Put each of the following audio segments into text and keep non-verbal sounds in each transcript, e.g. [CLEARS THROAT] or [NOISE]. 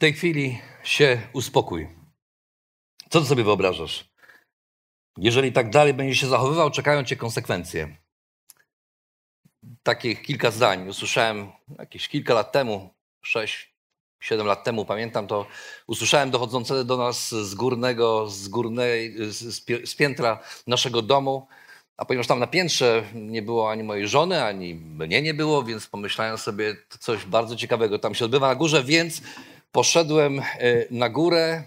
Tej chwili się uspokój. Co ty sobie wyobrażasz? Jeżeli tak dalej będziesz się zachowywał, czekają cię konsekwencje. Takich kilka zdań usłyszałem jakieś kilka lat temu, sześć, siedem lat temu, pamiętam to, usłyszałem dochodzące do nas z górnego, z górnej, z, z piętra naszego domu, a ponieważ tam na piętrze nie było ani mojej żony, ani mnie nie było, więc pomyślałem sobie, coś bardzo ciekawego tam się odbywa na górze, więc poszedłem e, na górę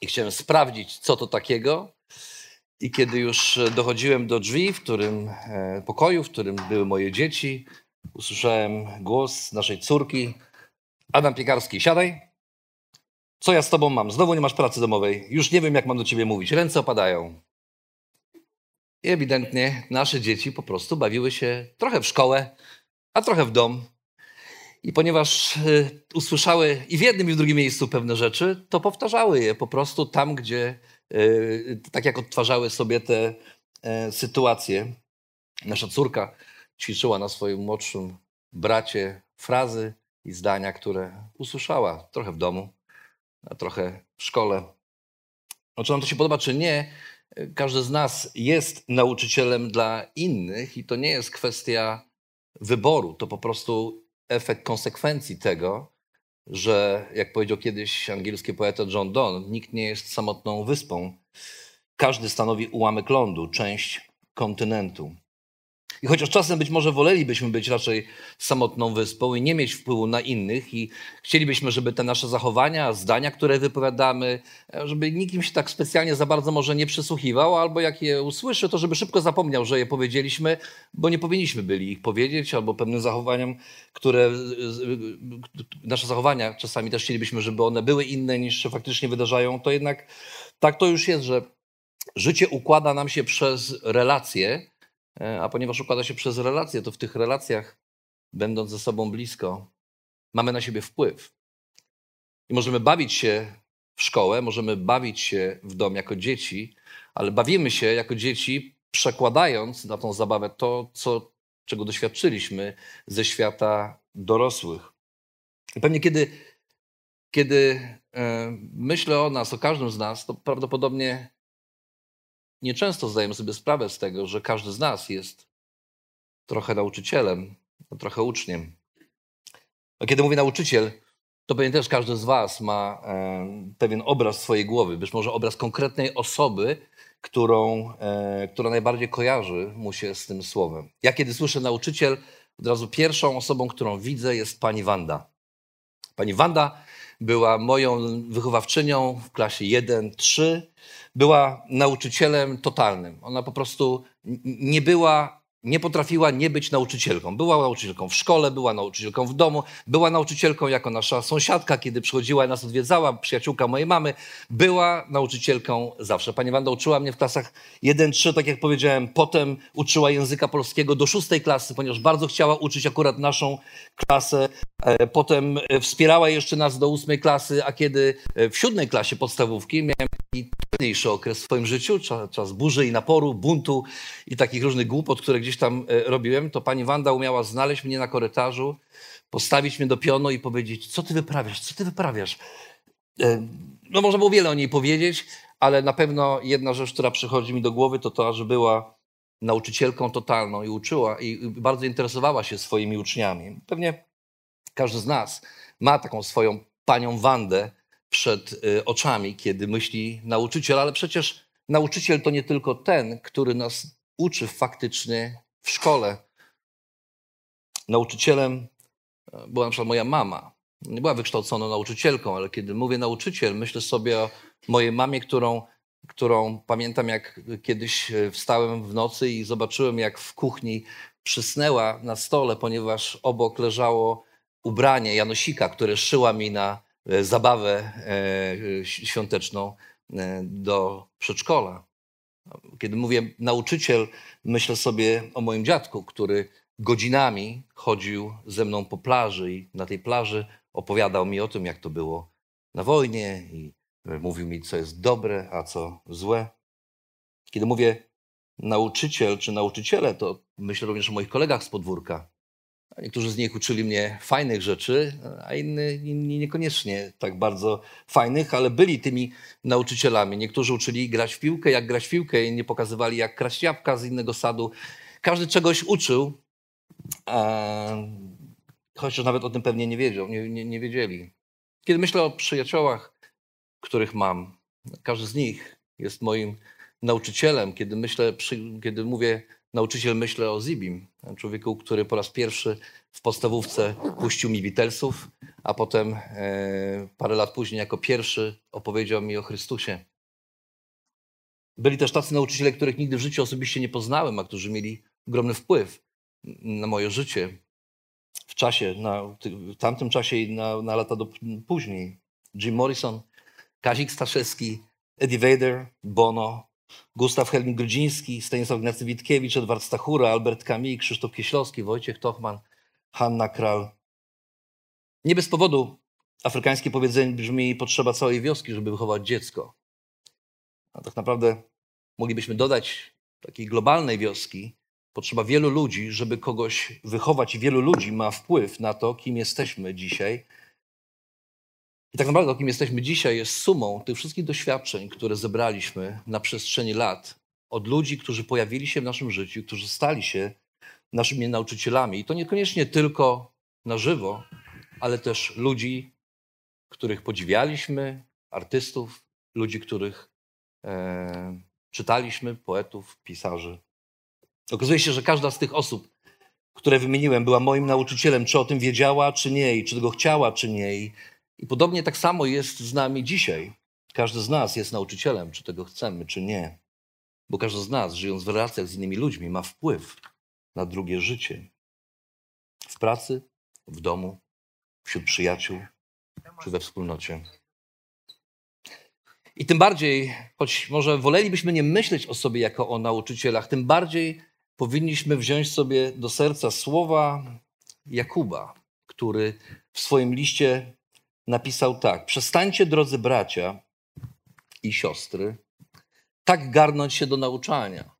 i chciałem sprawdzić, co to takiego. I kiedy już dochodziłem do drzwi, w którym e, pokoju, w którym były moje dzieci, usłyszałem głos naszej córki. Adam Piekarski, siadaj. Co ja z tobą mam? Znowu nie masz pracy domowej. Już nie wiem, jak mam do ciebie mówić. Ręce opadają. I ewidentnie nasze dzieci po prostu bawiły się trochę w szkołę, a trochę w dom. I ponieważ y, usłyszały i w jednym, i w drugim miejscu pewne rzeczy, to powtarzały je po prostu tam, gdzie, y, tak jak odtwarzały sobie te e, sytuacje. Nasza córka ćwiczyła na swoim młodszym bracie frazy i zdania, które usłyszała trochę w domu, a trochę w szkole. No, czy nam to się podoba, czy nie, każdy z nas jest nauczycielem dla innych i to nie jest kwestia wyboru, to po prostu efekt konsekwencji tego, że jak powiedział kiedyś angielski poeta John Donne, nikt nie jest samotną wyspą. Każdy stanowi ułamek lądu, część kontynentu. I chociaż czasem być może wolelibyśmy być raczej samotną wyspą i nie mieć wpływu na innych, i chcielibyśmy, żeby te nasze zachowania, zdania, które wypowiadamy, żeby nikim się tak specjalnie za bardzo może nie przysłuchiwał, albo jak je usłyszy, to żeby szybko zapomniał, że je powiedzieliśmy, bo nie powinniśmy byli ich powiedzieć, albo pewnym zachowaniom, które nasze zachowania czasami też chcielibyśmy, żeby one były inne niż się faktycznie wydarzają, to jednak tak to już jest, że życie układa nam się przez relacje E, a ponieważ układa się przez relacje, to w tych relacjach, będąc ze sobą blisko, mamy na siebie wpływ. I możemy bawić się w szkołę, możemy bawić się w dom jako dzieci, ale bawimy się jako dzieci, przekładając na tą zabawę to, co, czego doświadczyliśmy ze świata dorosłych. I pewnie kiedy, kiedy e, myślę o nas, o każdym z nas, to prawdopodobnie nieczęsto zdajemy sobie sprawę z tego, że każdy z nas jest trochę nauczycielem, trochę uczniem. A kiedy mówię nauczyciel, to pewnie też każdy z Was ma pewien obraz swojej głowy, być może obraz konkretnej osoby, którą, e, która najbardziej kojarzy mu się z tym słowem. Ja kiedy słyszę nauczyciel, od razu pierwszą osobą, którą widzę jest pani Wanda. Pani Wanda była moją wychowawczynią w klasie 1-3 była nauczycielem totalnym. Ona po prostu nie była nie potrafiła nie być nauczycielką. Była nauczycielką w szkole, była nauczycielką w domu, była nauczycielką jako nasza sąsiadka, kiedy przychodziła i nas odwiedzała, przyjaciółka mojej mamy, była nauczycielką zawsze. Pani Wanda uczyła mnie w klasach 1-3, tak jak powiedziałem, potem uczyła języka polskiego do szóstej klasy, ponieważ bardzo chciała uczyć akurat naszą klasę. E, potem e, wspierała jeszcze nas do ósmej klasy, a kiedy e, w siódmej klasie podstawówki miałem taki trudniejszy okres w swoim życiu, czas, czas burzy i naporu, buntu i takich różnych głupot, które gdzieś tam robiłem, to pani Wanda umiała znaleźć mnie na korytarzu, postawić mnie do pionu i powiedzieć, co ty wyprawiasz, co ty wyprawiasz. No można było wiele o niej powiedzieć, ale na pewno jedna rzecz, która przychodzi mi do głowy, to to, że była nauczycielką totalną i uczyła i bardzo interesowała się swoimi uczniami. Pewnie każdy z nas ma taką swoją panią Wandę przed y, oczami, kiedy myśli nauczyciel, ale przecież nauczyciel to nie tylko ten, który nas uczy faktycznie w szkole. Nauczycielem e, była na przykład moja mama. Nie była wykształconą nauczycielką, ale kiedy mówię nauczyciel, myślę sobie o mojej mamie, którą, którą pamiętam, jak kiedyś e, wstałem w nocy i zobaczyłem, jak w kuchni przysnęła na stole, ponieważ obok leżało ubranie Janosika, które szyła mi na e, zabawę świąteczną do przedszkola. Kiedy mówię nauczyciel, myślę sobie o moim dziadku, który godzinami chodził ze mną po plaży i na tej plaży opowiadał mi o tym, jak to było na wojnie i mówił mi, co jest dobre, a co złe. Kiedy mówię nauczyciel czy nauczyciele, to myślę również o moich kolegach z podwórka. Niektórzy z nich uczyli mnie fajnych rzeczy, a inni, inni niekoniecznie tak bardzo fajnych, ale byli tymi nauczycielami. Niektórzy uczyli grać w piłkę, jak grać w piłkę, inni pokazywali, jak kraść jabłka z innego sadu. Każdy czegoś uczył, a, chociaż nawet o tym pewnie nie, wiedział, nie, nie, nie wiedzieli. Kiedy myślę o przyjaciołach, których mam, każdy z nich jest moim nauczycielem. Kiedy, myślę, kiedy mówię nauczyciel, myślę o Zibim, człowieku, który po raz pierwszy w podstawówce puścił mi Witelsów, a potem e, parę lat później jako pierwszy opowiedział mi o Chrystusie. Byli też tacy nauczyciele, których nigdy w życiu osobiście nie poznałem, a którzy mieli ogromny wpływ na moje życie w czasie, na, w tamtym czasie i na, na lata do, później. Jim Morrison, Kazik Staszewski, Eddie Vedder, Bono, Gustaw Helming-Grudziński, Stanisław Ignacy Witkiewicz, Edward Stachura, Albert Kamil, Krzysztof Kieślowski, Wojciech Tochman, Hanna Kral. Nie bez powodu afrykańskie powiedzenie brzmi potrzeba całej wioski, żeby wychować dziecko. A tak naprawdę moglibyśmy dodać takiej globalnej wioski, potrzeba wielu ludzi, żeby kogoś wychować i wielu ludzi ma wpływ na to, kim jesteśmy dzisiaj, i tak naprawdę kim jesteśmy dzisiaj, jest sumą tych wszystkich doświadczeń, które zebraliśmy na przestrzeni lat od ludzi, którzy pojawili się w naszym życiu, którzy stali się naszymi nauczycielami. I to niekoniecznie tylko na żywo, ale też ludzi, których podziwialiśmy, artystów, ludzi, których e, czytaliśmy, poetów, pisarzy. Okazuje się, że każda z tych osób, które wymieniłem, była moim nauczycielem, czy o tym wiedziała, czy nie, i czy tego chciała, czy nie. I podobnie tak samo jest z nami dzisiaj. Każdy z nas jest nauczycielem, czy tego chcemy, czy nie. Bo każdy z nas, żyjąc w relacjach z innymi ludźmi, ma wpływ na drugie życie. W pracy, w domu, wśród przyjaciół, czy we wspólnocie. I tym bardziej, choć może wolelibyśmy nie myśleć o sobie jako o nauczycielach, tym bardziej powinniśmy wziąć sobie do serca słowa Jakuba, który w swoim liście napisał tak: Przestańcie, drodzy bracia i siostry, tak garnąć się do nauczania.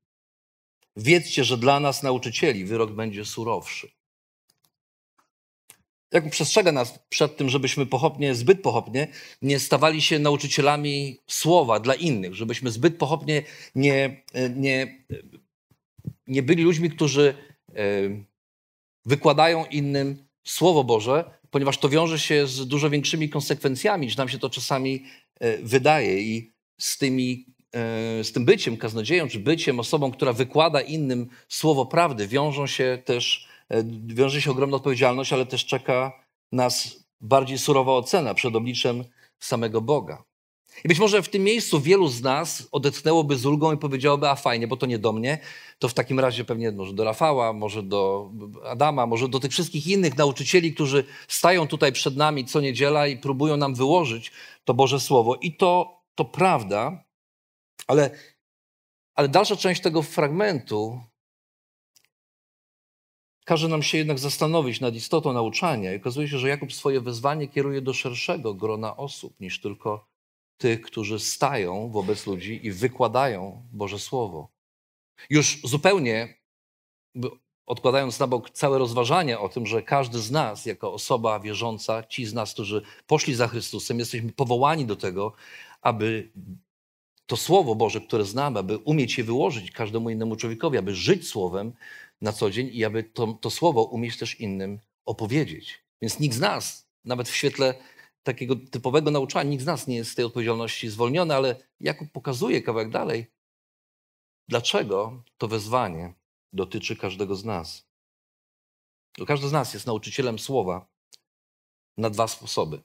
Wiedzcie, że dla nas, nauczycieli, wyrok będzie surowszy. Jak przestrzega nas przed tym, żebyśmy pochopnie, zbyt pochopnie nie stawali się nauczycielami słowa dla innych, żebyśmy zbyt pochopnie nie, nie, nie byli ludźmi, którzy e, wykładają innym Słowo Boże, ponieważ to wiąże się z dużo większymi konsekwencjami, niż nam się to czasami e, wydaje. I z, tymi, e, z tym byciem kaznodzieją, czy byciem osobą, która wykłada innym słowo prawdy, wiążą się też, e, wiąże się ogromna odpowiedzialność, ale też czeka nas bardziej surowa ocena przed obliczem samego Boga. I być może w tym miejscu wielu z nas odetchnęłoby z ulgą i powiedziałoby, a fajnie, bo to nie do mnie, to w takim razie pewnie może do Rafała, może do Adama, może do tych wszystkich innych nauczycieli, którzy stają tutaj przed nami co niedziela i próbują nam wyłożyć to Boże Słowo. I to, to prawda, ale, ale dalsza część tego fragmentu każe nam się jednak zastanowić nad istotą nauczania. I okazuje się, że Jakub swoje wezwanie kieruje do szerszego grona osób niż tylko tych, którzy stają wobec ludzi i wykładają Boże Słowo. Już zupełnie odkładając na bok całe rozważanie o tym, że każdy z nas, jako osoba wierząca, ci z nas, którzy poszli za Chrystusem, jesteśmy powołani do tego, aby to Słowo Boże, które znamy, aby umieć je wyłożyć każdemu innemu człowiekowi, aby żyć Słowem na co dzień i aby to, to Słowo umieć też innym opowiedzieć. Więc nikt z nas, nawet w świetle takiego typowego nauczania. Nikt z nas nie jest z tej odpowiedzialności zwolniony, ale Jakub pokazuje kawałek dalej, dlaczego to wezwanie dotyczy każdego z nas. Bo każdy z nas jest nauczycielem słowa na dwa sposoby.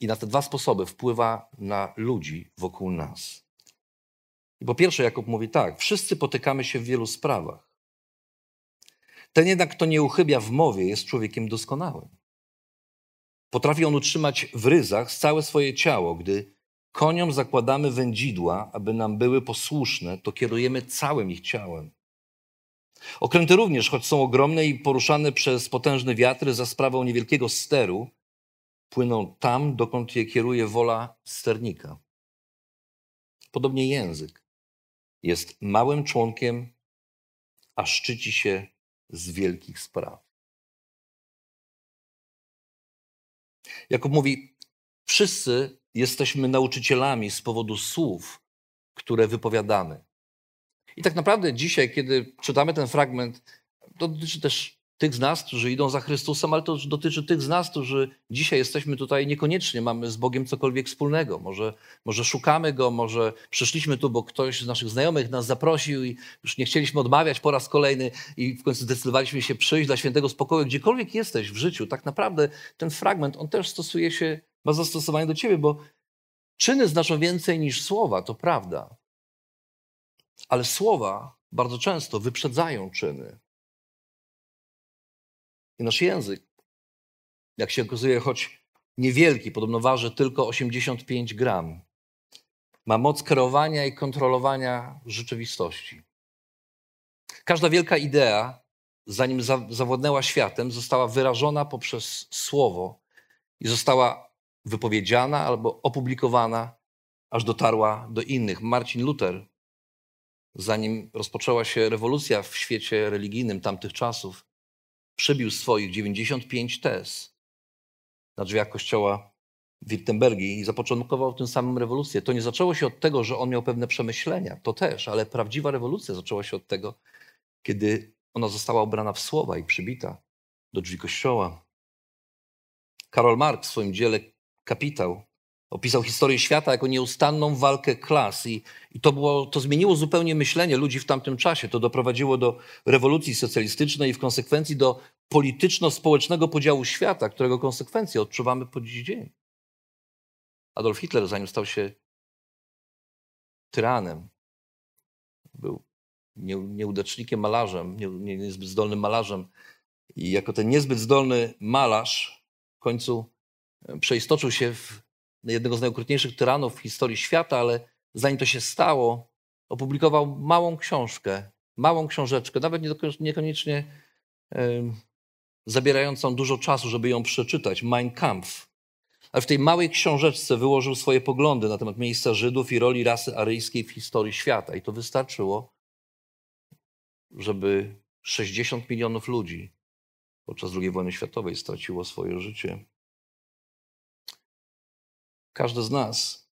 I na te dwa sposoby wpływa na ludzi wokół nas. I po pierwsze, Jakub mówi tak: wszyscy potykamy się w wielu sprawach. Ten jednak, kto nie uchybia w mowie, jest człowiekiem doskonałym. Potrafi on utrzymać w ryzach całe swoje ciało. Gdy koniom zakładamy wędzidła, aby nam były posłuszne, to kierujemy całym ich ciałem. Okręty również, choć są ogromne i poruszane przez potężne wiatry za sprawą niewielkiego steru, płyną tam, dokąd je kieruje wola sternika. Podobnie język jest małym członkiem, a szczyci się z wielkich spraw. Jakub mówi, wszyscy jesteśmy nauczycielami z powodu słów, które wypowiadamy. I tak naprawdę dzisiaj, kiedy czytamy ten fragment, to dotyczy też tych z nas, którzy idą za Chrystusem, ale to dotyczy tych z nas, którzy dzisiaj jesteśmy tutaj, niekoniecznie mamy z Bogiem cokolwiek wspólnego. Może, może szukamy Go, może przyszliśmy tu, bo ktoś z naszych znajomych nas zaprosił i już nie chcieliśmy odmawiać po raz kolejny i w końcu zdecydowaliśmy się przyjść dla świętego spokoju. Gdziekolwiek jesteś w życiu, tak naprawdę ten fragment, on też stosuje się, ma zastosowanie do ciebie, bo czyny znaczą więcej niż słowa, to prawda. Ale słowa bardzo często wyprzedzają czyny. I nasz język, jak się okazuje, choć niewielki, podobno waży tylko 85 gram, ma moc kierowania i kontrolowania rzeczywistości. Każda wielka idea, zanim zawładnęła światem, została wyrażona poprzez słowo i została wypowiedziana albo opublikowana, aż dotarła do innych. Marcin Luther, zanim rozpoczęła się rewolucja w świecie religijnym tamtych czasów, przybił swoich 95 tez na drzwiach kościoła Wittenbergi i zapoczątkował tym samym rewolucję. To nie zaczęło się od tego, że on miał pewne przemyślenia, to też, ale prawdziwa rewolucja zaczęła się od tego, kiedy ona została ubrana w słowa i przybita do drzwi kościoła. Karol Marx w swoim dziele Kapitał Opisał historię świata jako nieustanną walkę klas i, i to, było, to zmieniło zupełnie myślenie ludzi w tamtym czasie. To doprowadziło do rewolucji socjalistycznej i w konsekwencji do polityczno-społecznego podziału świata, którego konsekwencje odczuwamy po dziś dzień. Adolf Hitler, zanim stał się tyranem, był nieudacznikiem malarzem, nie, nie, niezbyt zdolnym malarzem i jako ten niezbyt zdolny malarz w końcu przeistoczył się w jednego z najokrutniejszych tyranów w historii świata, ale zanim to się stało, opublikował małą książkę, małą książeczkę, nawet niekoniecznie zabierającą dużo czasu, żeby ją przeczytać, Mein Kampf. Ale w tej małej książeczce wyłożył swoje poglądy na temat miejsca Żydów i roli rasy aryjskiej w historii świata. I to wystarczyło, żeby 60 milionów ludzi podczas II wojny światowej straciło swoje życie. Każdy z nas,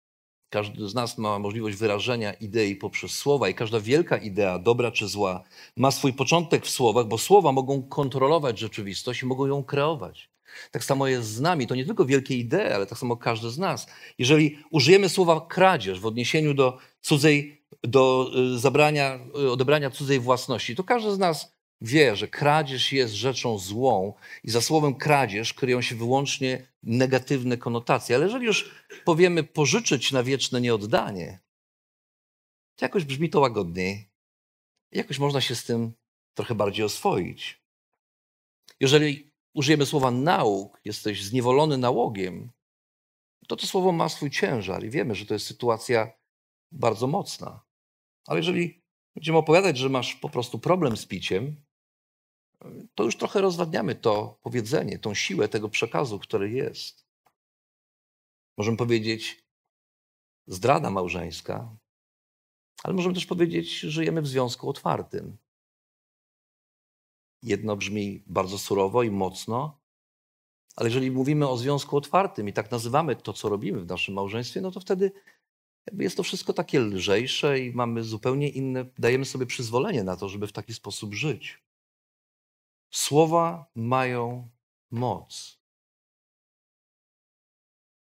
każdy z nas ma możliwość wyrażenia idei poprzez słowa i każda wielka idea, dobra czy zła, ma swój początek w słowach, bo słowa mogą kontrolować rzeczywistość i mogą ją kreować. Tak samo jest z nami. To nie tylko wielkie idee, ale tak samo każdy z nas. Jeżeli użyjemy słowa kradzież w odniesieniu do cudzej, do y, zabrania, y, odebrania cudzej własności, to każdy z nas wie, że kradzież jest rzeczą złą i za słowem kradzież kryją się wyłącznie negatywne konotacje. Ale jeżeli już powiemy pożyczyć na wieczne nieoddanie, to jakoś brzmi to łagodniej. Jakoś można się z tym trochę bardziej oswoić. Jeżeli użyjemy słowa nauk, jesteś zniewolony nałogiem, to to słowo ma swój ciężar i wiemy, że to jest sytuacja bardzo mocna. Ale jeżeli będziemy opowiadać, że masz po prostu problem z piciem, to już trochę rozwadniamy to powiedzenie, tą siłę tego przekazu, który jest. Możemy powiedzieć zdrada małżeńska, ale możemy też powiedzieć, żyjemy w związku otwartym. Jedno brzmi bardzo surowo i mocno, ale jeżeli mówimy o związku otwartym i tak nazywamy to, co robimy w naszym małżeństwie, no to wtedy jest to wszystko takie lżejsze i mamy zupełnie inne, dajemy sobie przyzwolenie na to, żeby w taki sposób żyć. Słowa mają moc.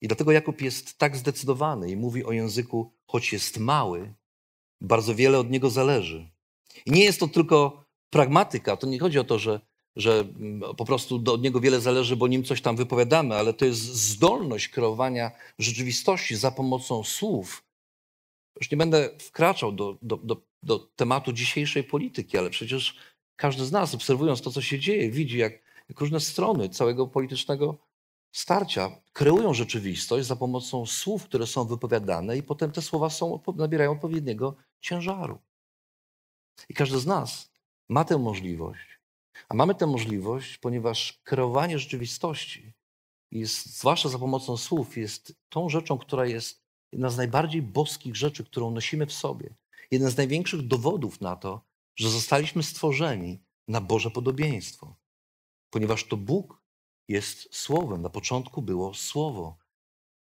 I dlatego Jakub jest tak zdecydowany i mówi o języku, choć jest mały, bardzo wiele od niego zależy. I nie jest to tylko pragmatyka, to nie chodzi o to, że, że mm, po prostu od niego wiele zależy, bo nim coś tam wypowiadamy, ale to jest zdolność kreowania rzeczywistości za pomocą słów. Już nie będę wkraczał do, do, do, do tematu dzisiejszej polityki, ale przecież każdy z nas, obserwując to, co się dzieje, widzi, jak, jak różne strony całego politycznego starcia kreują rzeczywistość za pomocą słów, które są wypowiadane, i potem te słowa są, nabierają odpowiedniego ciężaru. I każdy z nas ma tę możliwość. A mamy tę możliwość, ponieważ kreowanie rzeczywistości, jest, zwłaszcza za pomocą słów, jest tą rzeczą, która jest jedna z najbardziej boskich rzeczy, którą nosimy w sobie. Jeden z największych dowodów na to, że zostaliśmy stworzeni na Boże podobieństwo. Ponieważ to Bóg jest Słowem. Na początku było Słowo.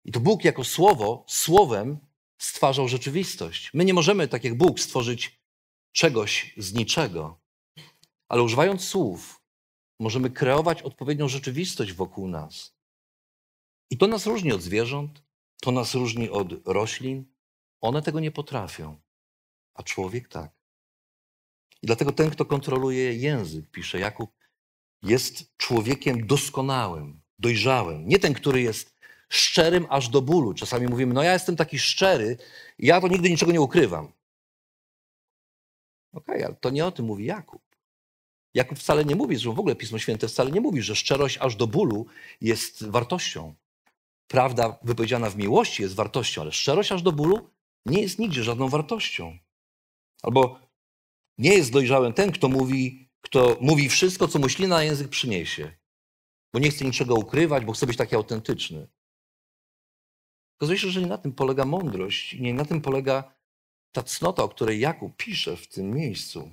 I to Bóg jako Słowo, Słowem stwarzał rzeczywistość. My nie możemy, tak jak Bóg, stworzyć czegoś z niczego. Ale używając słów, możemy kreować odpowiednią rzeczywistość wokół nas. I to nas różni od zwierząt, to nas różni od roślin. One tego nie potrafią, a człowiek tak. I dlatego ten, kto kontroluje język, pisze Jakub, jest człowiekiem doskonałym, dojrzałym. Nie ten, który jest szczerym aż do bólu. Czasami mówimy, no ja jestem taki szczery, ja to nigdy niczego nie ukrywam. Okej, okay, ale to nie o tym mówi Jakub. Jakub wcale nie mówi, że w ogóle Pismo Święte wcale nie mówi, że szczerość aż do bólu jest wartością. Prawda wypowiedziana w miłości jest wartością, ale szczerość aż do bólu nie jest nigdzie żadną wartością. Albo nie jest dojrzałym ten, kto mówi, kto mówi wszystko, co myśli na język przyniesie, bo nie chce niczego ukrywać, bo chce być taki autentyczny. Okazuje się, że nie na tym polega mądrość, nie na tym polega ta cnota, o której Jakub pisze w tym miejscu.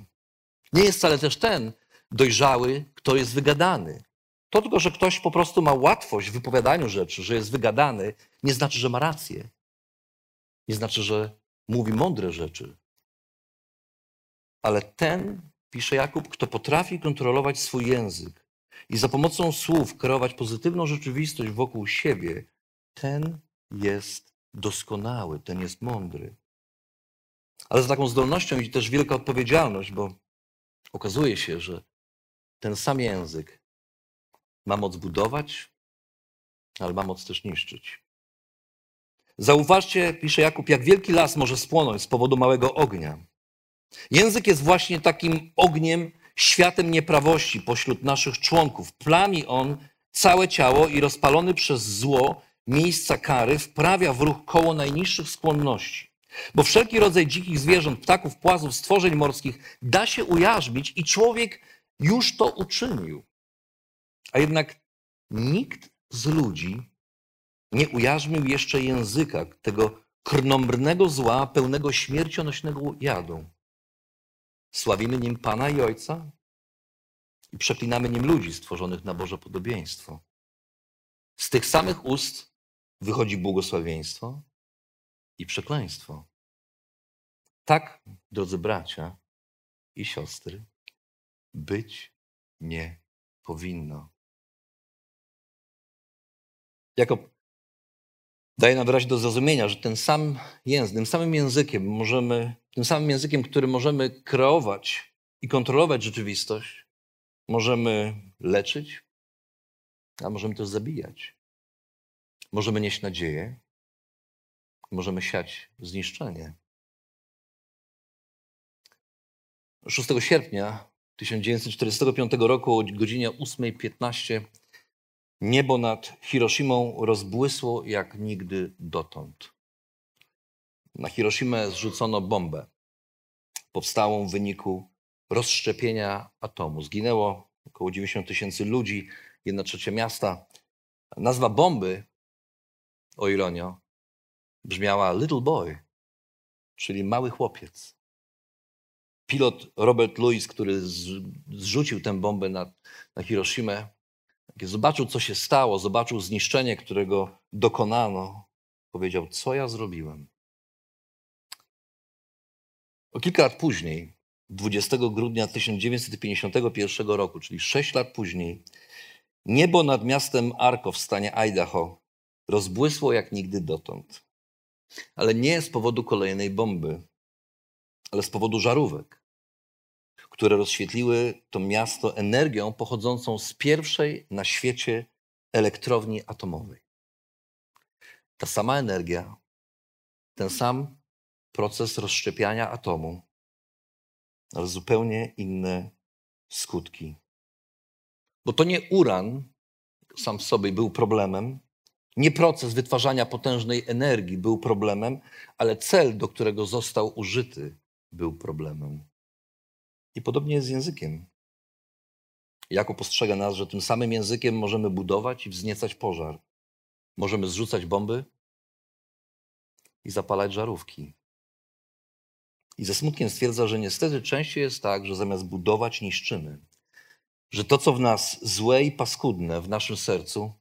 Nie jest wcale też ten dojrzały, kto jest wygadany. To tylko, że ktoś po prostu ma łatwość w wypowiadaniu rzeczy, że jest wygadany, nie znaczy, że ma rację. Nie znaczy, że mówi mądre rzeczy. Ale ten, pisze Jakub, kto potrafi kontrolować swój język i za pomocą słów kreować pozytywną rzeczywistość wokół siebie, ten jest doskonały, ten jest mądry. Ale za taką zdolnością idzie też wielka odpowiedzialność, bo okazuje się, że ten sam język ma moc budować, ale ma moc też niszczyć. Zauważcie, pisze Jakub, jak wielki las może spłonąć z powodu małego ognia. Język jest właśnie takim ogniem, światem nieprawości pośród naszych członków. Plami on całe ciało i rozpalony przez zło miejsca kary wprawia w ruch koło najniższych skłonności. Bo wszelki rodzaj dzikich zwierząt, ptaków, płazów, stworzeń morskich da się ujarzmić i człowiek już to uczynił. A jednak nikt z ludzi nie ujarzmił jeszcze języka tego krnąbrnego zła, pełnego śmiercionośnego jadu. Sławimy nim Pana i Ojca i przeklinamy nim ludzi stworzonych na Boże podobieństwo. Z tych samych ust wychodzi błogosławieństwo i przekleństwo. Tak, drodzy bracia i siostry, być nie powinno. Jakob daje nam wyraźnie do zrozumienia, że ten sam język, tym samym językiem możemy, tym samym językiem, którym możemy kreować i kontrolować rzeczywistość, możemy leczyć, a możemy też zabijać. Możemy nieść nadzieję, możemy siać zniszczenie. 6 sierpnia 1945 roku o godzinie 8.15 niebo nad Hiroshimą rozbłysło jak nigdy dotąd. Na Hiroshimę zrzucono bombę powstałą w wyniku rozszczepienia atomu. Zginęło około 90 tysięcy ludzi, jedna trzecia miasta. Nazwa bomby, o ironio, brzmiała Little Boy, czyli mały chłopiec. Pilot Robert Lewis, który zrzucił tę bombę na, na Hiroshimę, zobaczył, co się stało, zobaczył zniszczenie, którego dokonano, powiedział: Co ja zrobiłem? O kilka lat później, 20 grudnia 1951 roku, czyli 6 lat później, niebo nad miastem Arko w stanie Idaho rozbłysło jak nigdy dotąd. Ale nie z powodu kolejnej bomby, ale z powodu żarówek, które rozświetliły to miasto energią pochodzącą z pierwszej na świecie elektrowni atomowej. Ta sama energia, ten sam proces rozszczepiania atomu, ale zupełnie inne skutki. Bo to nie uran sam w sobie był problemem, nie proces wytwarzania potężnej energii był problemem, ale cel, do którego został użyty, był problemem. I podobnie jest z językiem. Jako postrzega nas, że tym samym językiem możemy budować i wzniecać pożar. Możemy zrzucać bomby i zapalać żarówki. I ze smutkiem stwierdza, że niestety częściej jest tak, że zamiast budować, niszczymy. Że to, co w nas złe i paskudne w naszym sercu,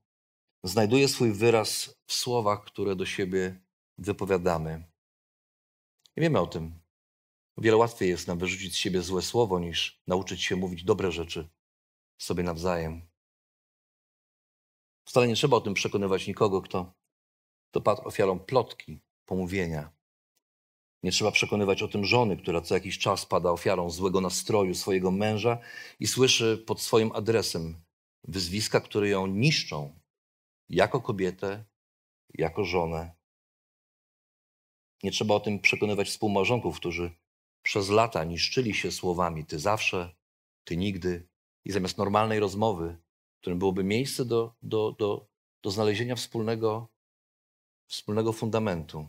znajduje swój wyraz w słowach, które do siebie wypowiadamy. I wiemy o tym. O wiele łatwiej jest nam wyrzucić z siebie złe słowo, niż nauczyć się mówić dobre rzeczy sobie nawzajem. Wcale nie trzeba o tym przekonywać nikogo, kto, kto padł ofiarą plotki, pomówienia. Nie trzeba przekonywać o tym żony, która co jakiś czas pada ofiarą złego nastroju swojego męża i słyszy pod swoim adresem wyzwiska, które ją niszczą jako kobietę, jako żonę. Nie trzeba o tym przekonywać współmałżonków, którzy przez lata niszczyli się słowami ty zawsze, ty nigdy i zamiast normalnej rozmowy, w którym byłoby miejsce do, do, do, do znalezienia wspólnego, wspólnego fundamentu,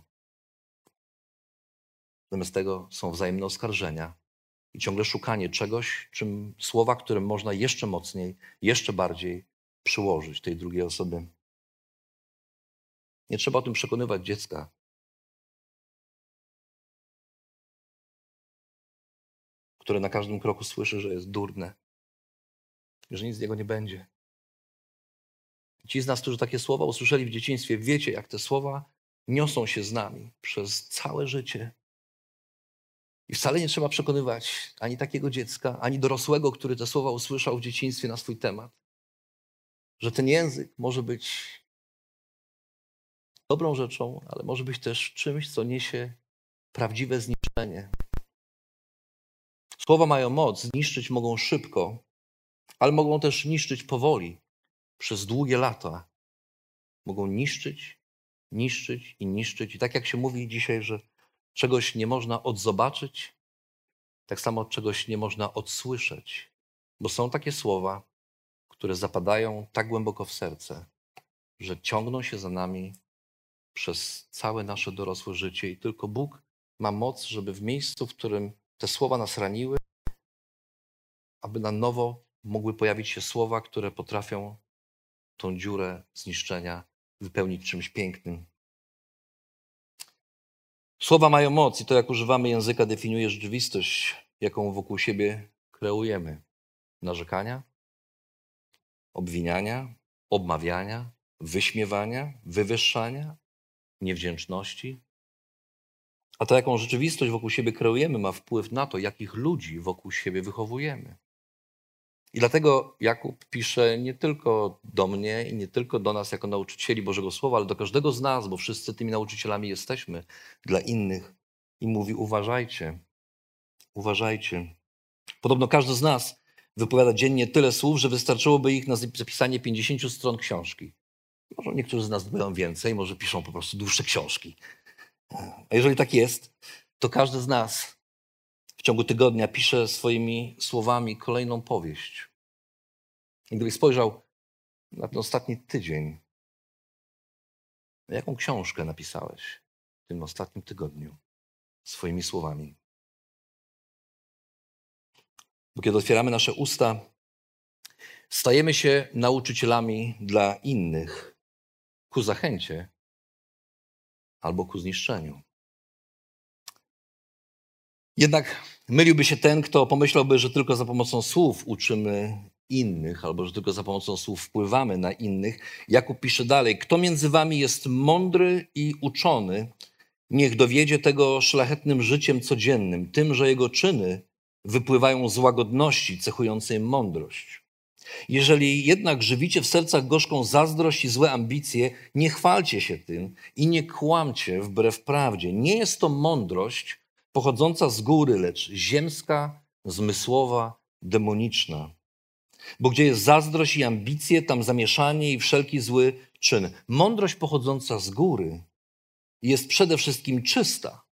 Zamiast tego są wzajemne oskarżenia i ciągle szukanie czegoś, czym słowa, którym można jeszcze mocniej, jeszcze bardziej przyłożyć tej drugiej osobie. Nie trzeba o tym przekonywać dziecka. Które na każdym kroku słyszy, że jest durne, że nic z niego nie będzie. Ci z nas, którzy takie słowa usłyszeli w dzieciństwie, wiecie, jak te słowa niosą się z nami przez całe życie. I wcale nie trzeba przekonywać ani takiego dziecka, ani dorosłego, który te słowa usłyszał w dzieciństwie na swój temat, że ten język może być dobrą rzeczą, ale może być też czymś, co niesie prawdziwe zniszczenie. Słowa mają moc, zniszczyć mogą szybko, ale mogą też niszczyć powoli, przez długie lata. Mogą niszczyć, niszczyć i niszczyć. I tak jak się mówi dzisiaj, że czegoś nie można odzobaczyć, tak samo czegoś nie można odsłyszeć, bo są takie słowa, które zapadają tak głęboko w serce, że ciągną się za nami przez całe nasze dorosłe życie i tylko Bóg ma moc, żeby w miejscu, w którym te słowa nas raniły, aby na nowo mogły pojawić się słowa, które potrafią tą dziurę zniszczenia wypełnić czymś pięknym, Słowa mają moc i to, jak używamy języka, definiuje rzeczywistość, jaką wokół siebie kreujemy. Narzekania, obwiniania, obmawiania, wyśmiewania, wywyższania, niewdzięczności. A to, jaką rzeczywistość wokół siebie kreujemy, ma wpływ na to, jakich ludzi wokół siebie wychowujemy. I dlatego Jakub pisze nie tylko do mnie i nie tylko do nas jako nauczycieli Bożego Słowa, ale do każdego z nas, bo wszyscy tymi nauczycielami jesteśmy dla innych. I mówi: uważajcie, uważajcie. Podobno każdy z nas wypowiada dziennie tyle słów, że wystarczyłoby ich na zapisanie 50 stron książki. Może niektórzy z nas wypowiadają więcej, może piszą po prostu dłuższe książki. A jeżeli tak jest, to każdy z nas ciągu tygodnia pisze swoimi słowami kolejną powieść. I gdybyś spojrzał na ten ostatni tydzień, jaką książkę napisałeś w tym ostatnim tygodniu swoimi słowami? Bo kiedy otwieramy nasze usta, stajemy się nauczycielami dla innych ku zachęcie albo ku zniszczeniu. Jednak myliłby się ten, kto pomyślałby, że tylko za pomocą słów uczymy innych, albo że tylko za pomocą słów wpływamy na innych. Jakub pisze dalej: Kto między wami jest mądry i uczony, niech dowiedzie tego szlachetnym życiem codziennym, tym, że jego czyny wypływają z łagodności cechującej mądrość. Jeżeli jednak żywicie w sercach gorzką zazdrość i złe ambicje, nie chwalcie się tym i nie kłamcie wbrew prawdzie. Nie jest to mądrość, pochodząca z góry, lecz ziemska, zmysłowa, demoniczna. Bo gdzie jest zazdrość i ambicje, tam zamieszanie i wszelki zły czyn. Mądrość pochodząca z góry jest przede wszystkim czysta,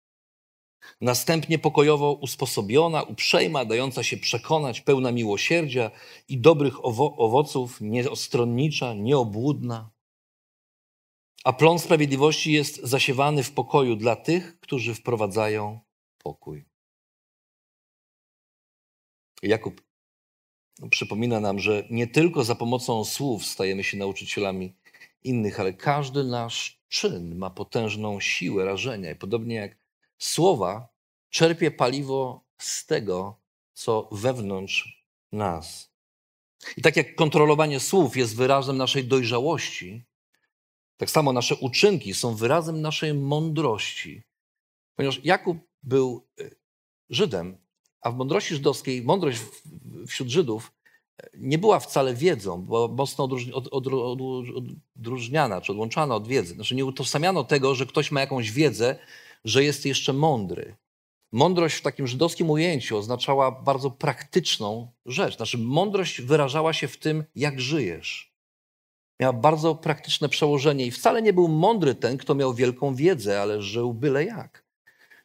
Następnie pokojowo usposobiona, uprzejma, dająca się przekonać, pełna miłosierdzia i dobrych owo- owoców, nieostronnicza, nieobłudna. A plon sprawiedliwości jest zasiewany w pokoju dla tych, którzy wprowadzają pokój. Jakub przypomina nam, że nie tylko za pomocą słów stajemy się nauczycielami innych, ale każdy nasz czyn ma potężną siłę rażenia. I podobnie jak słowa, czerpie paliwo z tego, co wewnątrz nas. I tak jak kontrolowanie słów jest wyrazem naszej dojrzałości, tak samo nasze uczynki są wyrazem naszej mądrości. Ponieważ Jakub był y, Żydem, a w mądrości żydowskiej, mądrość wśród Żydów e, nie była wcale wiedzą, była mocno odróżniana czy odłączana od wiedzy. Znaczy nie utożsamiano tego, że ktoś ma jakąś wiedzę, że jest jeszcze mądry. Mądrość w takim żydowskim ujęciu oznaczała bardzo praktyczną rzecz. Znaczy mądrość wyrażała się w tym, jak żyjesz. Miała bardzo praktyczne przełożenie i wcale nie był mądry ten, kto miał wielką wiedzę, ale żył byle jak.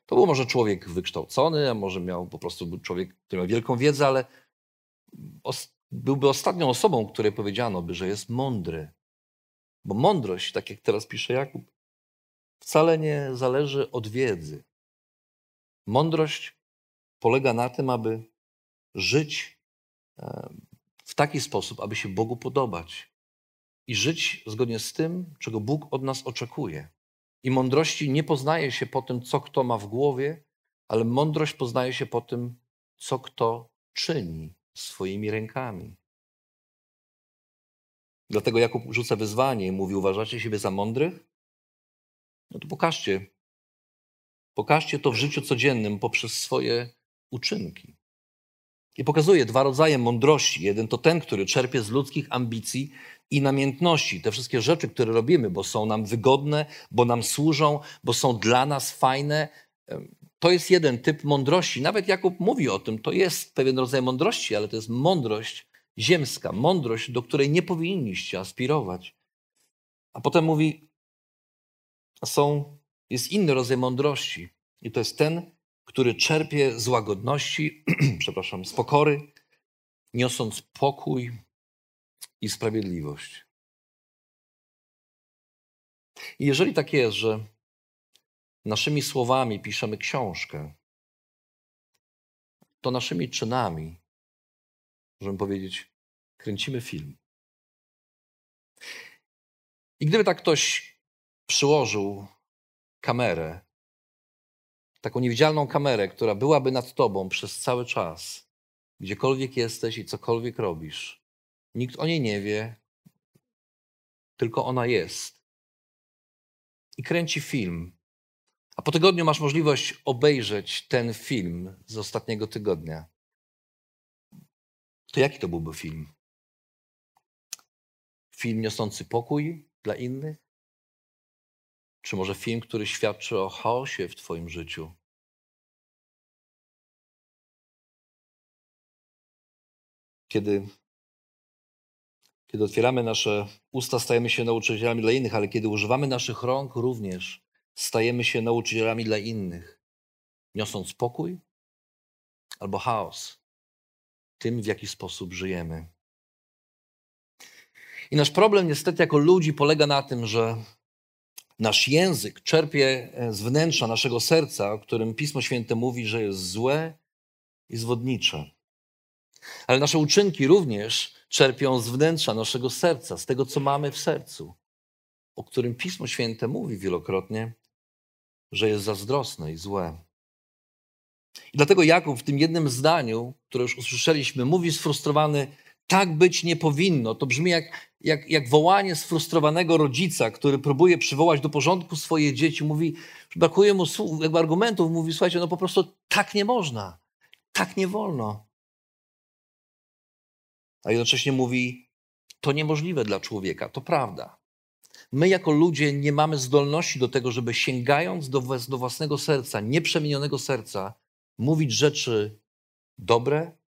To był może człowiek wykształcony, a może miał po prostu człowiek, który miał wielką wiedzę, ale os byłby ostatnią osobą, której powiedziano by, że jest mądry. Bo mądrość, tak jak teraz pisze Jakub, wcale nie zależy od wiedzy. Mądrość polega na tym, aby żyć w taki sposób, aby się Bogu podobać i żyć zgodnie z tym, czego Bóg od nas oczekuje. I mądrości nie poznaje się po tym, co kto ma w głowie, ale mądrość poznaje się po tym, co kto czyni swoimi rękami. Dlatego Jakub rzuca wyzwanie i mówi: Uważacie siebie za mądrych? No to pokażcie. Pokażcie to w życiu codziennym poprzez swoje uczynki. I pokazuje dwa rodzaje mądrości. Jeden to ten, który czerpie z ludzkich ambicji i namiętności. Te wszystkie rzeczy, które robimy, bo są nam wygodne, bo nam służą, bo są dla nas fajne. To jest jeden typ mądrości. Nawet Jakub mówi o tym, to jest pewien rodzaj mądrości, ale to jest mądrość ziemska, mądrość, do której nie powinniście aspirować. A potem mówi, są, jest inny rodzaj mądrości. I to jest ten, który czerpie z łagodności, [CLEARS THROAT] przepraszam, z pokory, niosąc pokój i sprawiedliwość. I jeżeli tak jest, że naszymi słowami piszemy książkę, to naszymi czynami, możemy powiedzieć, kręcimy film. I gdyby tak ktoś przyłożył kamerę taką niewidzialną kamerę, która byłaby nad tobą przez cały czas, gdziekolwiek jesteś i cokolwiek robisz. Nikt o niej nie wie, tylko ona jest. I kręci film. A po tygodniu masz możliwość obejrzeć ten film z ostatniego tygodnia. To jaki to byłby film? Film niosący pokój dla innych? Czy może film, który świadczy o chaosie w Twoim życiu? Kiedy, kiedy otwieramy nasze usta, stajemy się nauczycielami dla innych, ale kiedy używamy naszych rąk, również stajemy się nauczycielami dla innych, niosąc pokój albo chaos tym, w jaki sposób żyjemy. I nasz problem, niestety, jako ludzi, polega na tym, że Nasz język czerpie e, z wnętrza naszego serca, o którym Pismo Święte mówi, że jest złe i zwodnicze. Ale nasze uczynki również czerpią z wnętrza naszego serca, z tego, co mamy w sercu, o którym Pismo Święte mówi wielokrotnie, że jest zazdrosne i złe. I dlatego Jakub w tym jednym zdaniu, które już usłyszeliśmy, mówi sfrustrowany, tak być nie powinno. To brzmi jak, jak, jak wołanie sfrustrowanego rodzica, który próbuje przywołać do porządku swoje dzieci. Mówi, brakuje mu słów, argumentów. Mówi, słuchajcie, no po prostu tak nie można. Tak nie wolno. A jednocześnie mówi, to niemożliwe dla człowieka. To prawda. My jako ludzie nie mamy zdolności do tego, żeby sięgając do, do własnego serca, nieprzemienionego serca, mówić rzeczy dobre,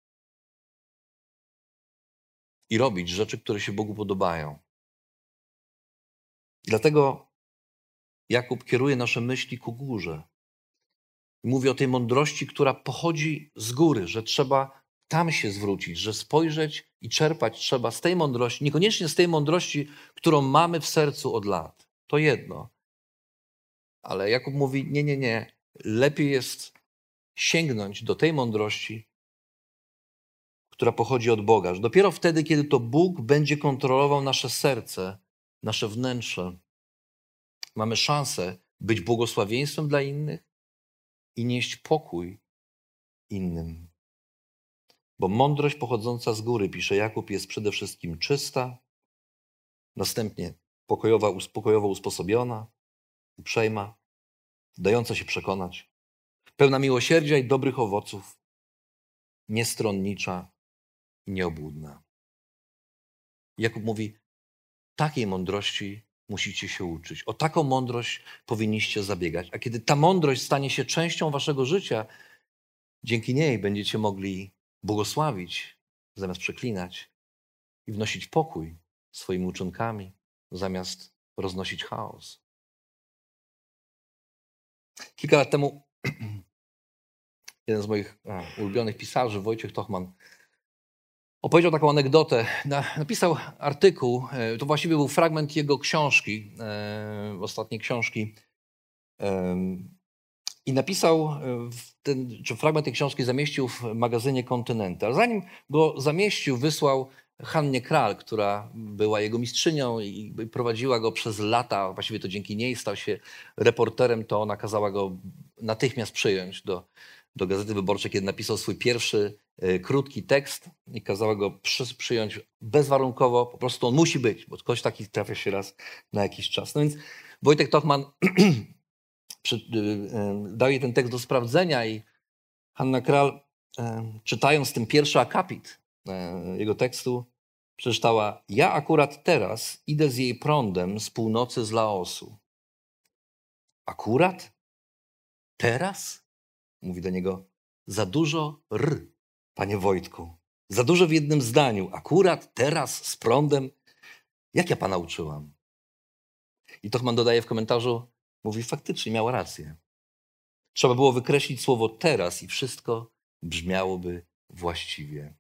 i robić rzeczy, które się Bogu podobają. Dlatego Jakub kieruje nasze myśli ku górze. Mówi o tej mądrości, która pochodzi z góry, że trzeba tam się zwrócić, że spojrzeć i czerpać trzeba z tej mądrości, niekoniecznie z tej mądrości, którą mamy w sercu od lat. To jedno. Ale Jakub mówi: Nie, nie, nie. Lepiej jest sięgnąć do tej mądrości, która pochodzi od Boga. Że dopiero wtedy, kiedy to Bóg będzie kontrolował nasze serce, nasze wnętrze, mamy szansę być błogosławieństwem dla innych i nieść pokój innym. Bo mądrość pochodząca z góry, pisze Jakub, jest przede wszystkim czysta, następnie pokojowa, uspokojowo usposobiona, uprzejma, dająca się przekonać, pełna miłosierdzia i dobrych owoców, niestronnicza i nieobłudna. Jakub mówi, takiej mądrości musicie się uczyć. O taką mądrość powinniście zabiegać. A kiedy ta mądrość stanie się częścią waszego życia, dzięki niej będziecie mogli błogosławić zamiast przeklinać i wnosić pokój swoimi uczynkami zamiast roznosić chaos. Kilka lat temu [CLEARS THROAT] jeden z moich ulubionych pisarzy, Wojciech Tochman, opowiedział taką anegdotę. Napisał artykuł, e, to właściwie był fragment jego książki, e, ostatniej książki. I napisał, e, ten, czy fragment tej książki zamieścił w magazynie Kontynental. Zanim go zamieścił, wysłał Hannie Kral, która była jego mistrzynią i prowadziła go przez lata. Właściwie to dzięki niej stał się reporterem, to ona kazała go natychmiast przyjąć do, do Gazety Wyborczej, kiedy napisał swój pierwszy y, krótki tekst i kazała go przy, przyjąć bezwarunkowo. Po prostu on musi być, bo ktoś taki trafia się raz na jakiś czas. No więc Wojtek Tochman [CLEARS THROAT] y, y, dał jej ten tekst do sprawdzenia i Hanna Kral, y, czytając ten pierwszy akapit jego tekstu, przeczytała: Ja akurat teraz idę z jej prądem z północy z Laosu. Akurat? Teraz? Mówi do niego: Za dużo r, panie Wojtku. Za dużo w jednym zdaniu. Akurat teraz z prądem. Jak ja pana uczyłam? I Tochman dodaje w komentarzu: Mówi, faktycznie miała rację. Trzeba było wykreślić słowo teraz i wszystko brzmiałoby właściwie.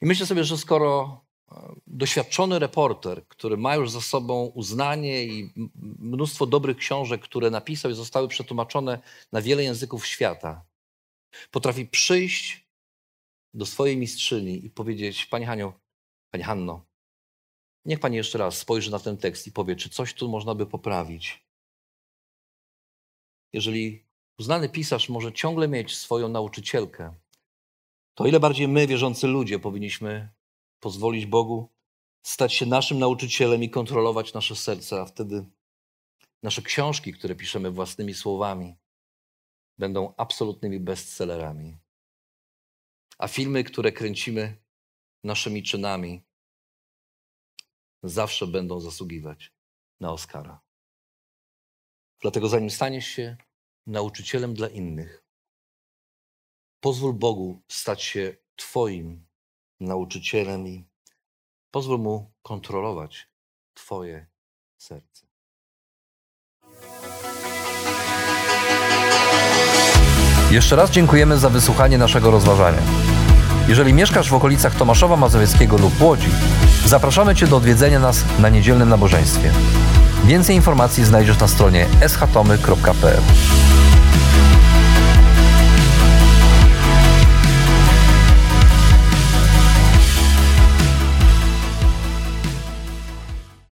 I myślę sobie, że skoro e, doświadczony reporter, który ma już za sobą uznanie i mnóstwo dobrych książek, które napisał i zostały przetłumaczone na wiele języków świata, potrafi przyjść do swojej mistrzyni i powiedzieć: Pani Haniu, Pani Hanno, niech Pani jeszcze raz spojrzy na ten tekst i powie, czy coś tu można by poprawić. Jeżeli uznany pisarz może ciągle mieć swoją nauczycielkę, to ile bardziej my, wierzący ludzie, powinniśmy pozwolić Bogu stać się naszym nauczycielem i kontrolować nasze serce, a wtedy nasze książki, które piszemy własnymi słowami, będą absolutnymi bestsellerami. A filmy, które kręcimy naszymi czynami, zawsze będą zasługiwać na Oscara. Dlatego zanim staniesz się nauczycielem dla innych, pozwól Bogu stać się Twoim nauczycielem i pozwól Mu kontrolować Twoje serce. Jeszcze raz dziękujemy za wysłuchanie naszego rozważania. Jeżeli mieszkasz w okolicach Tomaszowa Mazowieckiego lub Łodzi, zapraszamy Cię do odwiedzenia nas na niedzielnym nabożeństwie. Więcej informacji znajdziesz na stronie schatomy.pl.